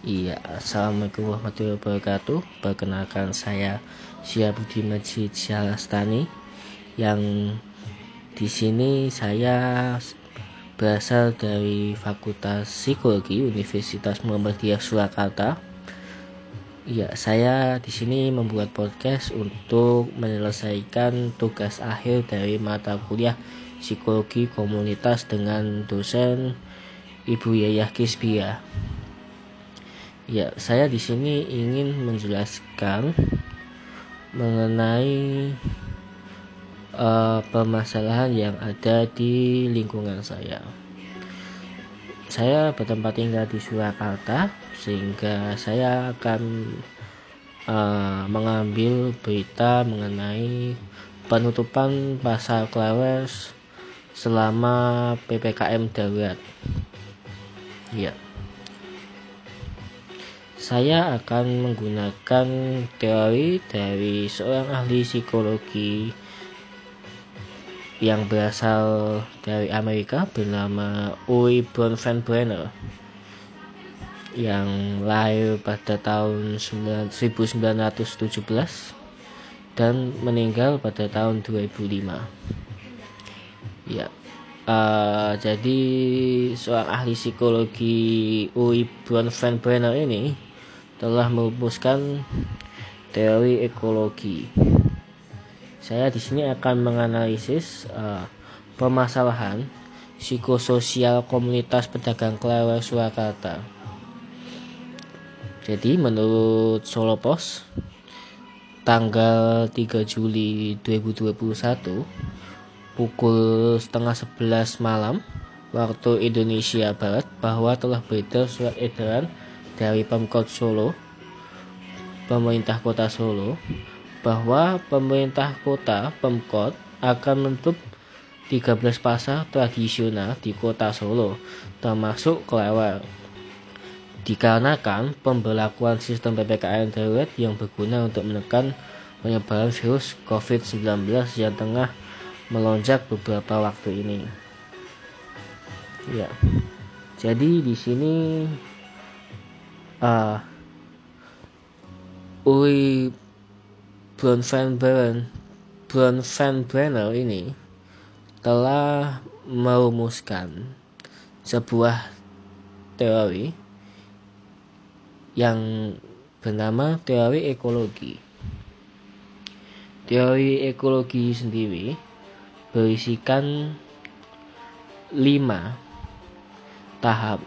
Iya, Assalamualaikum warahmatullahi wabarakatuh. Perkenalkan saya Syabudi Majid Syalastani yang di sini saya berasal dari Fakultas Psikologi Universitas Muhammadiyah Surakarta. Ya, saya di sini membuat podcast untuk menyelesaikan tugas akhir dari mata kuliah Psikologi Komunitas dengan dosen Ibu Yayah Kisbia. Ya, saya di sini ingin menjelaskan mengenai uh, permasalahan yang ada di lingkungan saya. Saya bertempat tinggal di Surakarta, sehingga saya akan uh, mengambil berita mengenai penutupan pasar Klewes selama PPKM darurat. Ya saya akan menggunakan teori dari seorang ahli psikologi yang berasal dari Amerika bernama Uri Bronfenbrenner yang lahir pada tahun 1917 dan meninggal pada tahun 2005. Ya, uh, jadi seorang ahli psikologi Uri Bronfenbrenner ini telah merumuskan teori ekologi. Saya di sini akan menganalisis uh, permasalahan psikososial komunitas pedagang kelewar Surakarta. Jadi menurut Solo Pos tanggal 3 Juli 2021 pukul setengah 11 malam waktu Indonesia Barat bahwa telah beredar surat edaran dari Pemkot Solo, pemerintah kota Solo, bahwa pemerintah kota Pemkot akan menutup 13 pasar tradisional di kota Solo, termasuk Kelewar. Dikarenakan pemberlakuan sistem PPKM darurat yang berguna untuk menekan penyebaran virus COVID-19 yang tengah melonjak beberapa waktu ini. Ya. Jadi di sini uh, Uri Bronfenbrenner Bronfenbrenner ini telah merumuskan sebuah teori yang bernama teori ekologi. Teori ekologi sendiri berisikan lima tahap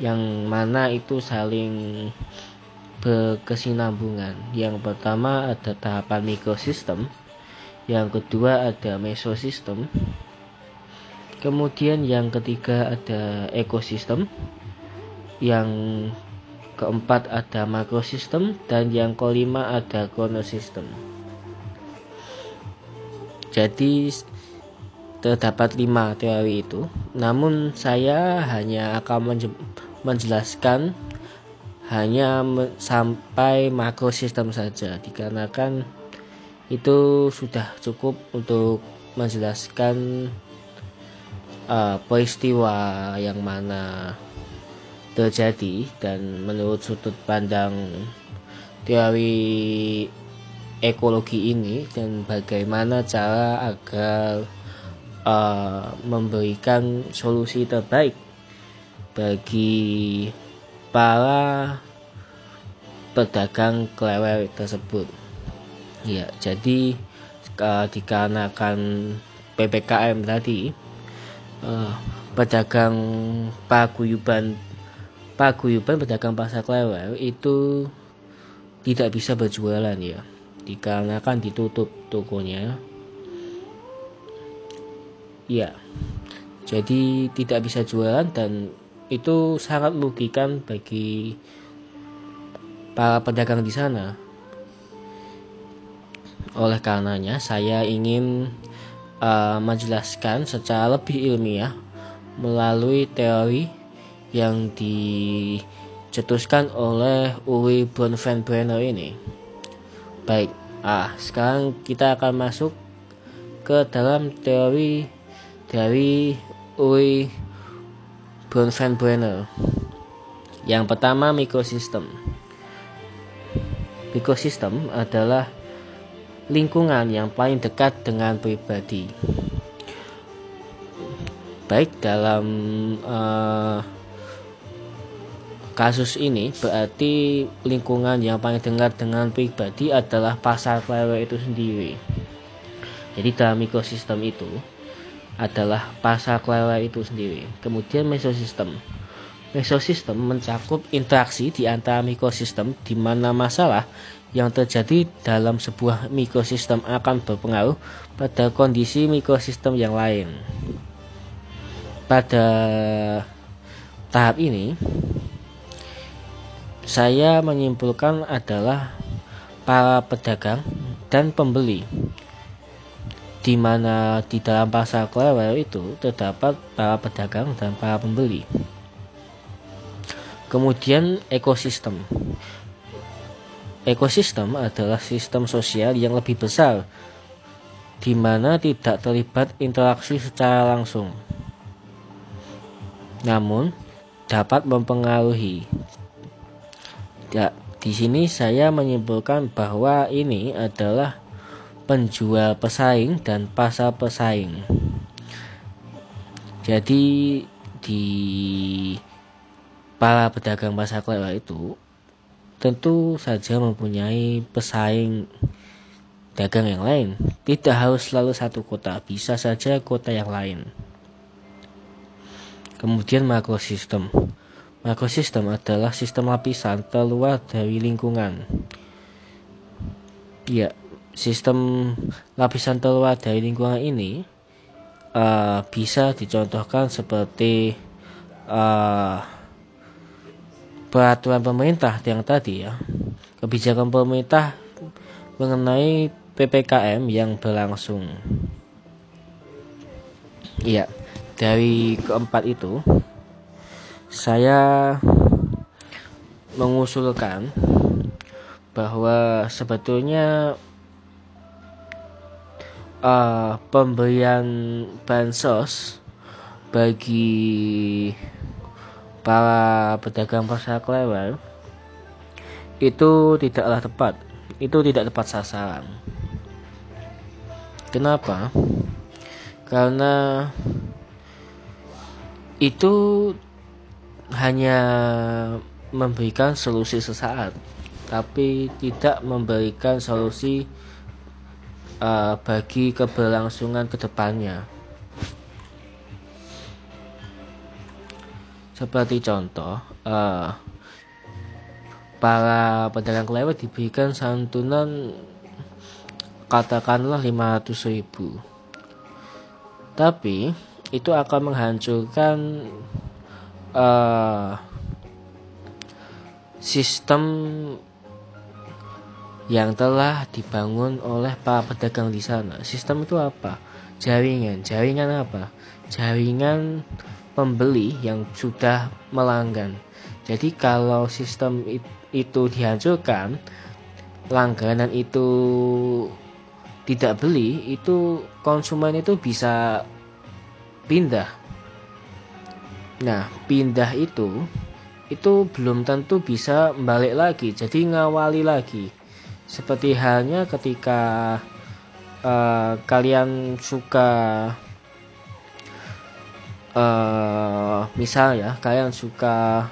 yang mana itu saling berkesinambungan. Yang pertama ada tahapan mikrosistem, yang kedua ada mesosistem, kemudian yang ketiga ada ekosistem, yang keempat ada makrosistem, dan yang kelima ada kronosistem. Jadi terdapat lima teori itu, namun saya hanya akan menjelaskan hanya sampai makrosistem saja. Dikarenakan itu sudah cukup untuk menjelaskan uh, peristiwa yang mana terjadi dan menurut sudut pandang teori ekologi ini dan bagaimana cara agar uh, memberikan solusi terbaik bagi para pedagang kelewer tersebut. Ya, jadi uh, dikarenakan PPKM tadi uh, pedagang paguyuban paguyuban pedagang pasar kelewer itu tidak bisa berjualan ya dikarenakan ditutup tokonya ya jadi tidak bisa jualan dan itu sangat merugikan bagi para pedagang di sana. Oleh karenanya, saya ingin uh, menjelaskan secara lebih ilmiah melalui teori yang dicetuskan oleh Uri Bronfenbrenner ini. Baik, ah sekarang kita akan masuk ke dalam teori dari Uri Bronfenbrenner. Yang pertama mikrosistem. Mikrosistem adalah lingkungan yang paling dekat dengan pribadi. Baik dalam uh, kasus ini berarti lingkungan yang paling dekat dengan pribadi adalah pasar klewer itu sendiri. Jadi dalam mikrosistem itu adalah pasar klewer itu sendiri. Kemudian mesosistem. Mesosistem mencakup interaksi di antara mikrosistem di mana masalah yang terjadi dalam sebuah mikrosistem akan berpengaruh pada kondisi mikrosistem yang lain. Pada tahap ini, saya menyimpulkan adalah para pedagang dan pembeli di mana di dalam pasar klewer itu terdapat para pedagang dan para pembeli. Kemudian ekosistem. Ekosistem adalah sistem sosial yang lebih besar di mana tidak terlibat interaksi secara langsung. Namun dapat mempengaruhi. Ya, di sini saya menyimpulkan bahwa ini adalah penjual pesaing dan pasar pesaing. Jadi di para pedagang pasar klewer itu tentu saja mempunyai pesaing dagang yang lain. Tidak harus selalu satu kota, bisa saja kota yang lain. Kemudian makrosistem. Makrosistem adalah sistem lapisan terluar dari lingkungan. Ya, sistem lapisan terluar dari lingkungan ini uh, bisa dicontohkan seperti uh, peraturan pemerintah yang tadi ya. Kebijakan pemerintah mengenai PPKM yang berlangsung. Iya dari keempat itu saya mengusulkan bahwa sebetulnya uh, pemberian bansos bagi para pedagang pasar klewer itu tidaklah tepat. Itu tidak tepat sasaran. Kenapa? Karena itu hanya memberikan solusi sesaat tapi tidak memberikan solusi bagi keberlangsungan ke depannya Seperti contoh, uh, para pedagang kelewat diberikan santunan katakanlah 500 ribu. Tapi itu akan menghancurkan uh, sistem yang telah dibangun oleh para pedagang di sana. Sistem itu apa? Jaringan. Jaringan apa? Jaringan pembeli yang sudah melanggan. Jadi kalau sistem itu dihancurkan, langganan itu tidak beli, itu konsumen itu bisa pindah. Nah, pindah itu itu belum tentu bisa balik lagi, jadi ngawali lagi. Seperti halnya ketika uh, kalian suka uh, misal ya kalian suka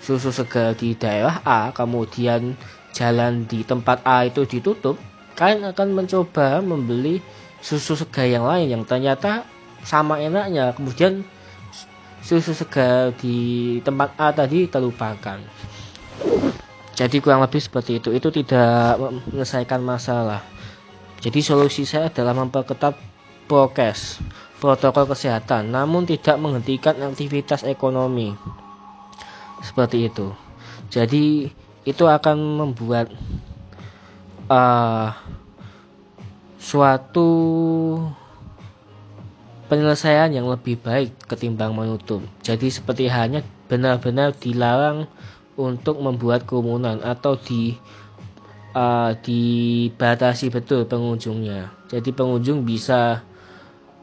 susu segar di daerah A kemudian jalan di tempat A itu ditutup kalian akan mencoba membeli susu segar yang lain yang ternyata sama enaknya. Kemudian susu segar di tempat A tadi terlupakan jadi kurang lebih seperti itu itu tidak menyelesaikan masalah jadi solusi saya adalah memperketat prokes protokol kesehatan, namun tidak menghentikan aktivitas ekonomi. Seperti itu. Jadi itu akan membuat uh, suatu penyelesaian yang lebih baik ketimbang menutup. Jadi seperti hanya benar-benar dilarang untuk membuat kerumunan atau di uh, dibatasi betul pengunjungnya. Jadi pengunjung bisa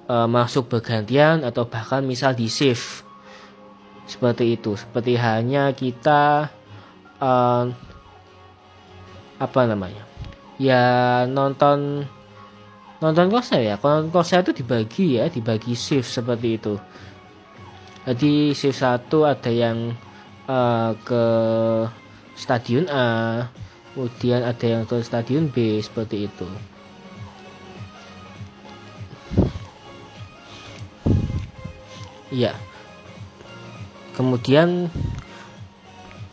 uh, masuk bergantian atau bahkan misal di shift. Seperti itu. Seperti hanya kita uh, apa namanya ya nonton nonton konser ya. Kalau konser itu dibagi ya dibagi shift seperti itu. Jadi shift satu ada yang uh, ke stadion A kemudian ada yang ke stadion B seperti itu. Ya kemudian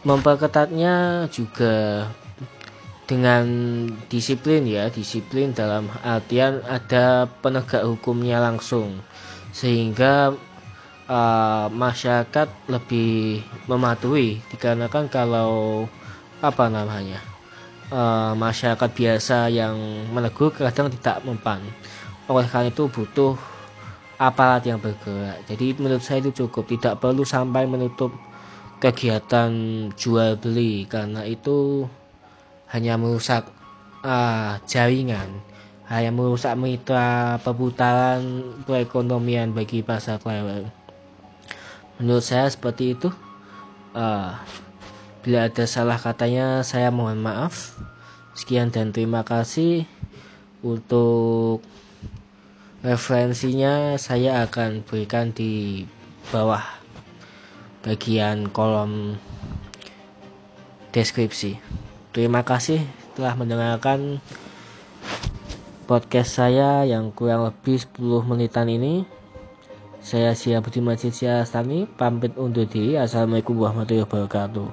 memperketatnya juga dengan disiplin ya disiplin dalam artian ada penegak hukumnya langsung. Sehingga uh, masyarakat lebih mematuhi dikarenakan kalau apa namanya uh, masyarakat biasa yang menegur kadang tidak mempan. Oleh karena itu butuh aparat yang bergerak. Jadi menurut saya itu cukup. Tidak perlu sampai menutup kegiatan jual beli karena itu hanya merusak uh, jaringan, hanya merusak mitra perputaran perekonomian bagi pasar klewer. Menurut saya seperti itu. Uh, bila ada salah katanya, saya mohon maaf. Sekian dan terima kasih untuk referensinya saya akan berikan di bawah bagian kolom deskripsi. Terima kasih telah mendengarkan podcast saya yang kurang lebih 10 menitan ini. Saya Sia Budi Majid Siastani, pamit undur diri. Assalamualaikum warahmatullahi wabarakatuh.